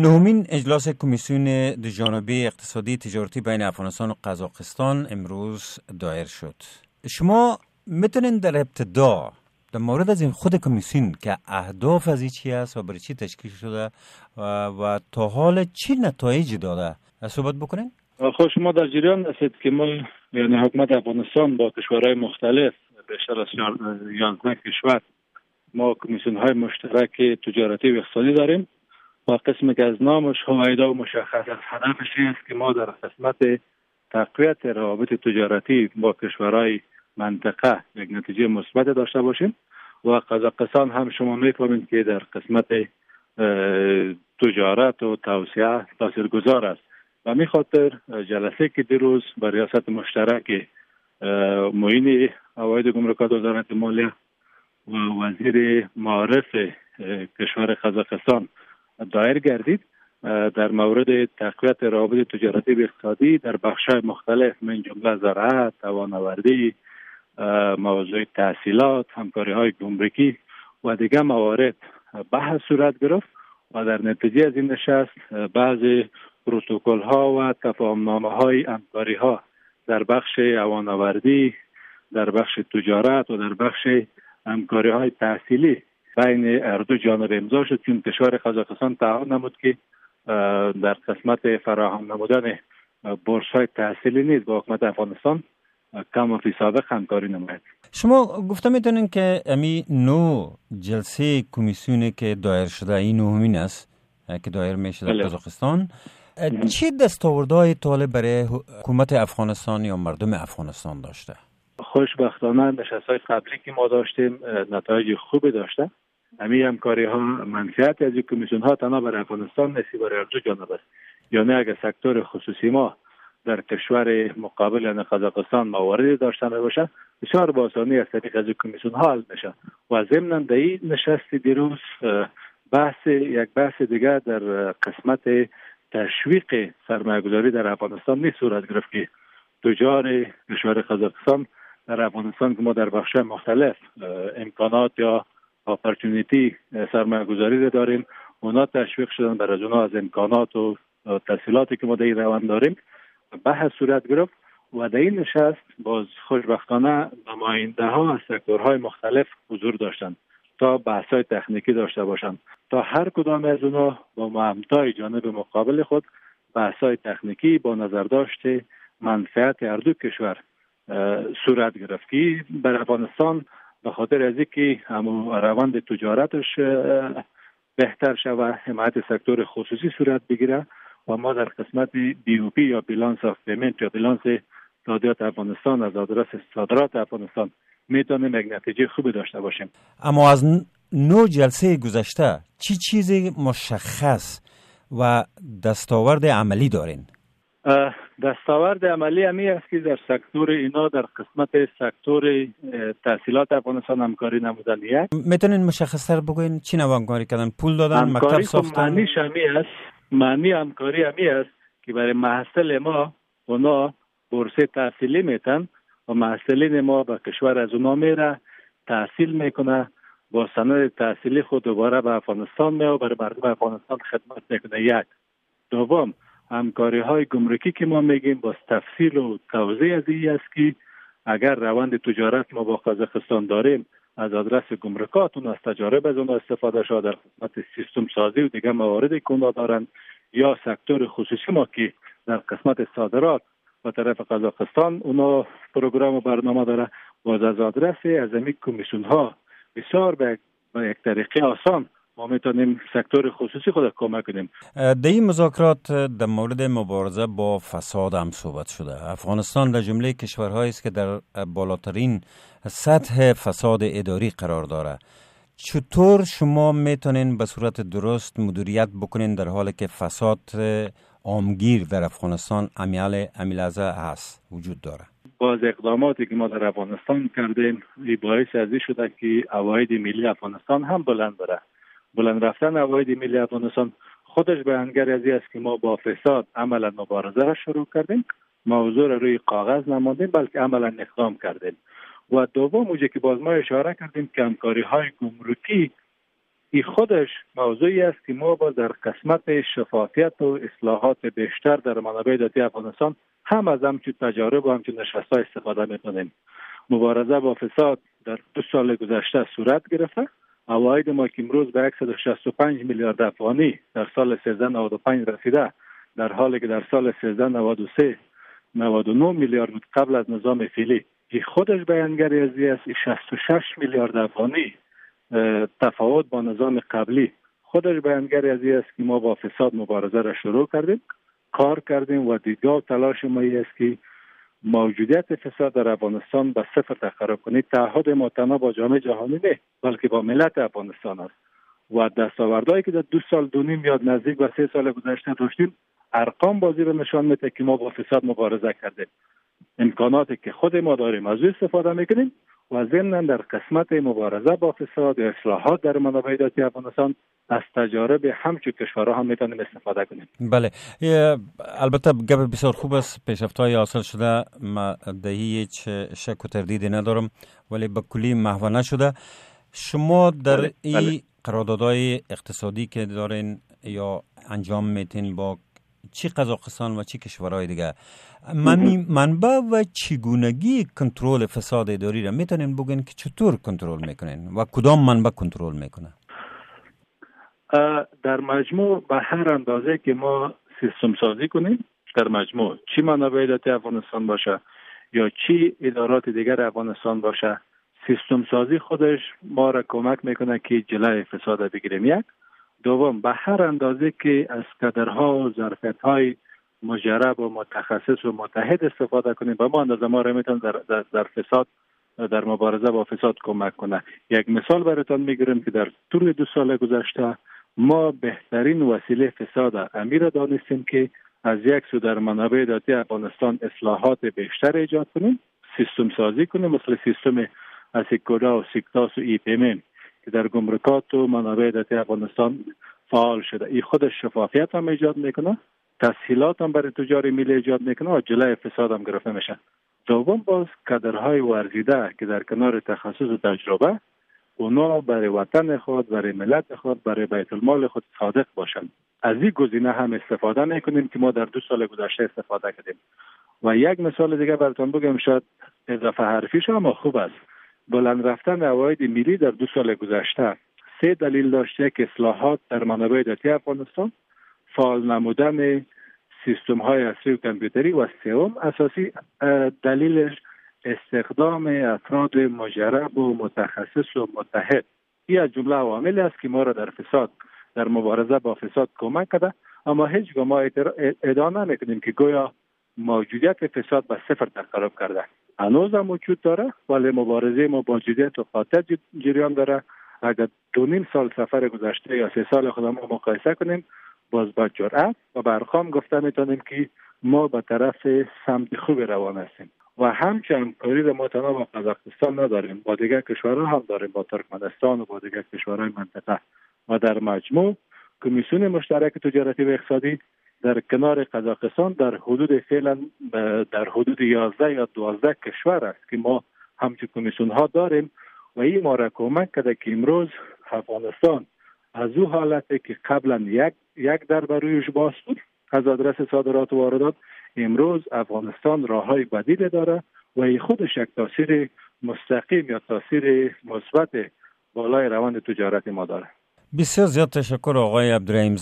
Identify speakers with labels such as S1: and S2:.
S1: نهمین اجلاس کمیسیون جانبی اقتصادی تجارتی بین افغانستان و قزاقستان امروز دایر شد. شما می‌تونین در ابتدا در مورد از این خود کمیسیون که اهداف از چی است و برای چی تشکیل شده و, و تا حال چی نتایجی داده؟ صحبت بکنین؟
S2: خب شما در جریان هستید که ما یعنی حکومت افغانستان با کشورهای مختلف بیشتر از 11 کشور ما کمیسیون های مشترک تجارتی و اقتصادی داریم. و قسمی که از نامش هوایدا و مشخص از هدفش است که ما در قسمت تقویت روابط تجارتی با کشورهای منطقه یک نتیجه مثبت داشته باشیم و قزاقستان هم شما می‌فهمید که در قسمت تجارت و توسعه تاثیرگذار است. و می خاطر جلسه که دیروز با ریاست مشترک معین اواید گمرکات وزارت مالیه و وزیر معارف کشور قزاقستان دایر گردید در مورد تقویت روابط تجارتی و اقتصادی در بخش مختلف من جمله زراعت، توانآوری، موضوع تحصیلات، همکاری های گمرکی و دیگر موارد بحث صورت گرفت و در نتیجه از این نشست بعضی پروتکل ها و تفاهم نامه های همکاری ها در بخش اواناوردی در بخش تجارت و در بخش همکاری های تحصیلی بین اردو جانب امضا شد که کشور قزاقستان تعهد نمود که در قسمت فراهم نمودن بورس های تحصیلی نیز با حکومت افغانستان کم و فی سابق همکاری نماید
S1: شما گفته می‌تونین که امی نو جلسه کمیسیونی که دایر شده این نومین است که دایر میشه در بله. قزاقستان چه دستاوردهای طالب برای حکومت افغانستان یا مردم افغانستان داشته؟
S2: خوشبختانه نشست های قبلی که ما داشتیم نتایج خوبی داشته همین همکاری ها منفیت از کمیسیون ها تنها برای افغانستان نصیب برای دو جانب است. یعنی اگر سکتور خصوصی ما در کشور مقابل یعنی قزاقستان مواردی داشتن باشه بسیار با آسانی از طریق از کمیسیون ها حل میشه و ضمن در این نشست دیروز بحث یک بحث دیگر در قسمت تشویق سرمایه‌گذاری در افغانستان نیست صورت گرفت که تجار کشور قزاقستان در افغانستان که ما در بخش مختلف امکانات یا اپورتونیتی سرمایه گذاری داریم. اونا تشویق شدن بر از از امکانات و تحصیلاتی که ما در این روند داریم بحث صورت گرفت و در این نشست باز خوشبختانه نماینده ها از سکتورهای مختلف حضور داشتند تا بحث های تکنیکی داشته باشند. تا هر کدام از اونا با همتای جانب مقابل خود بحث های تکنیکی با نظر داشته منفعت هر دو کشور صورت گرفت. که بر افغانستان به خاطر از اینکه روند تجارتش بهتر شود حمایت سکتور خصوصی صورت بگیره و ما در قسمت BOP یا balance of payment یا بیلانس صادرات افغانستان از آدرس صادرات افغانستان می‌تونیم یک نتیجه خوبی داشته باشیم.
S1: اما از نو جلسه گذشته چی چیزی مشخص و دستاورد عملی دارین؟
S2: دستاورد عملی همی است که در سکتور اینا در قسمت سکتور تحصیلات افغانستان همکاری نمودن یک
S1: می‌تونین مشخصتر بگوین چی همکاری کردن؟ پول دادن مکتب ساختن؟
S2: معنیش همی است معنی همکاری همی است که برای محصل ما اونا بورسه تحصیلی میتن و محصلین ما به کشور از اونا میره تحصیل می‌کنه با سند تحصیلی خود دوباره به افغانستان میاد برای مردم افغانستان خدمت می‌کنه. یک. دوم همکاری های گمرکی که ما میگیم با تفصیل و توضیح از این است که اگر روند تجارت ما با قزاقستان داریم از آدرس گمرکات اون از تجارب از اون استفاده شده در خدمت سیستم سازی و دیگه مواردی که اونا دارن یا سکتور خصوصی ما که در قسمت صادرات و طرف قزاقستان اونا پروگرام و برنامه داره باز از آدرس از امی کمیسیون ها بسیار به یک طریقه آسان ما می‌تونیم سکتور خصوصی خود کمک کنیم.
S1: در این مذاکرات در مورد مبارزه با فساد هم صحبت شده. افغانستان در جمله کشورهایی است که در بالاترین سطح فساد اداری قرار داره. چطور شما می‌تونین به صورت درست مدیریت بکنین در حالی که فساد عامگیر در افغانستان امیال امیلازه هست وجود داره؟
S2: باز اقداماتی که ما در افغانستان کردیم باعث ازی شده که اواید ملی افغانستان هم بلند بره. بلند رفتن عواید ملی افغانستان خودش بیانگر از است که ما با فساد عملا مبارزه را شروع کردیم موضوع را روی کاغذ نماندیم بلکه عملا اقدام کردیم. و دوم موجه که باز ما اشاره کردیم که همکاری های گمرکی این خودش موضوعی است که ما با در قسمت شفافیت و اصلاحات بیشتر در منابع ذاتی افغانستان هم از همچون تجارب و همچون نشست استفاده می‌کنیم. مبارزه با فساد در دو سال گذشته صورت گرفته. اواید ما که امروز به 165 میلیارد افغانی در سال 1395 رسیده. در حالی که در سال 1393 99 میلیارد بود قبل از نظام فیلی که خودش بیانگری از است 66 میلیارد افغانی تفاوت با نظام قبلی. خودش بیانگری از است که ما با فساد مبارزه را شروع کردیم کار کردیم و دیدگاه تلاش ما است که موجودیت فساد در افغانستان به صفر تقرار کنید. تعهد ما تنها با جامعه جهانی نه بلکه با ملت افغانستان است. و دستاوردهایی که در دو سال دو نیم یاد نزدیک به سه سال گذشته داشتیم ارقام بازی رو نشان میده که ما با فساد مبارزه کردیم. امکاناتی که خود ما داریم از او استفاده می‌کنیم. و ضمنا در قسمت مبارزه با فساد و اصلاحات در منابع ذاتی افغانستان از تجارب همچون کشورها هم می‌تونیم استفاده کنیم.
S1: بله. البته گپ بسیار خوب است. پیشرفت های حاصل شده. ما دهی هیچ شک و تردیدی ندارم ولی به کلی محو نشده. شما در بله. این بله. قراردادهای اقتصادی که دارین یا انجام میتین با چی قزاقستان و چی کشورهای دیگه؟ منبع و چگونگی کنترل فساد اداری را می‌تونین بگین که چطور کنترل می‌کنین و کدام منبع کنترل می‌کنه؟
S2: در مجموع به هر اندازه که ما سیستم سازی کنیم در مجموع چی منابع داتی افغانستان باشه یا چی ادارات دیگر افغانستان باشه سیستم سازی خودش ما را کمک می‌کنه که جلای فساد بگیریم. یک دوم به هر اندازه که از کدرها و ظرفیت های مجرب و متخصص و متحد استفاده کنیم به ما اندازه ما را میتون در, در, در فساد در مبارزه با فساد کمک کنه. یک مثال براتان می‌گیرم که در طول دو سال گذشته ما بهترین وسیله فساد امیر دانستیم که از یک سو در منابع ذاتی افغانستان اصلاحات بیشتر ایجاد کنیم سیستم سازی کنیم مثل سیستم اسیکودا و سیکتاس و ای پیمن که در گمرکات و منابع ذاتی افغانستان فعال شده. این خود شفافیت هم ایجاد می‌کنه تسهیلات هم برای تجار ملی ایجاد می‌کنه و جلای فساد هم گرفته میشه. دوم باز کدرهای ورزیده که در کنار تخصص و تجربه اونا برای وطن خود برای ملت خود برای بیت المال خود صادق باشند. از این گزینه هم استفاده می‌کنیم که ما در دو سال گذشته استفاده کردیم. و یک مثال دیگه براتون بگم شاید اضافه حرفیش اما خوب است. بلند رفتن عواید ملی در دو سال گذشته سه دلیل داشته که اصلاحات در منابع ذاتی افغانستان فعال نمودن سیستم های اصلی و کمپیوتری و سوم اساسی دلیلش استخدام افراد مجرب و متخصص و متحد. این از جمله عوامل است که ما را در فساد در مبارزه با فساد کمک کرده. اما هیچ ما ادعا نمی‌کنیم که گویا موجودیت فساد به صفر تقرب کرده. هنوز هم وجود داره ولی مبارزه ما با موجودیت و خاطر جریان داره. اگر دو نیم سال سفر گذشته یا سه سال خودم مقایسه کنیم باز با جرأت. و برخام گفته می‌تونیم که ما به طرف سمت خوب روان هستیم. و همچنین کاری را ما تنها با قزاقستان نداریم با دیگر کشورها هم داریم با ترکمنستان و با دیگر کشورهای منطقه. و در مجموع کمیسیون مشترک تجارتی و اقتصادی در کنار قزاقستان در حدود فعلا در حدود 11 یا 12 کشور است که ما همچون کمیسیون ها داریم و این ما را کمک کرده که امروز افغانستان از او حالتی که قبلا یک یک در برویش باز بود از آدرس صادرات و واردات امروز افغانستان راه های بدیل داره و این خودش یک تاثیر مستقیم یا تاثیر مثبت بالای روند تجارت ما داره.
S1: بسیار زیاد تشکر آقای عبدالرحیم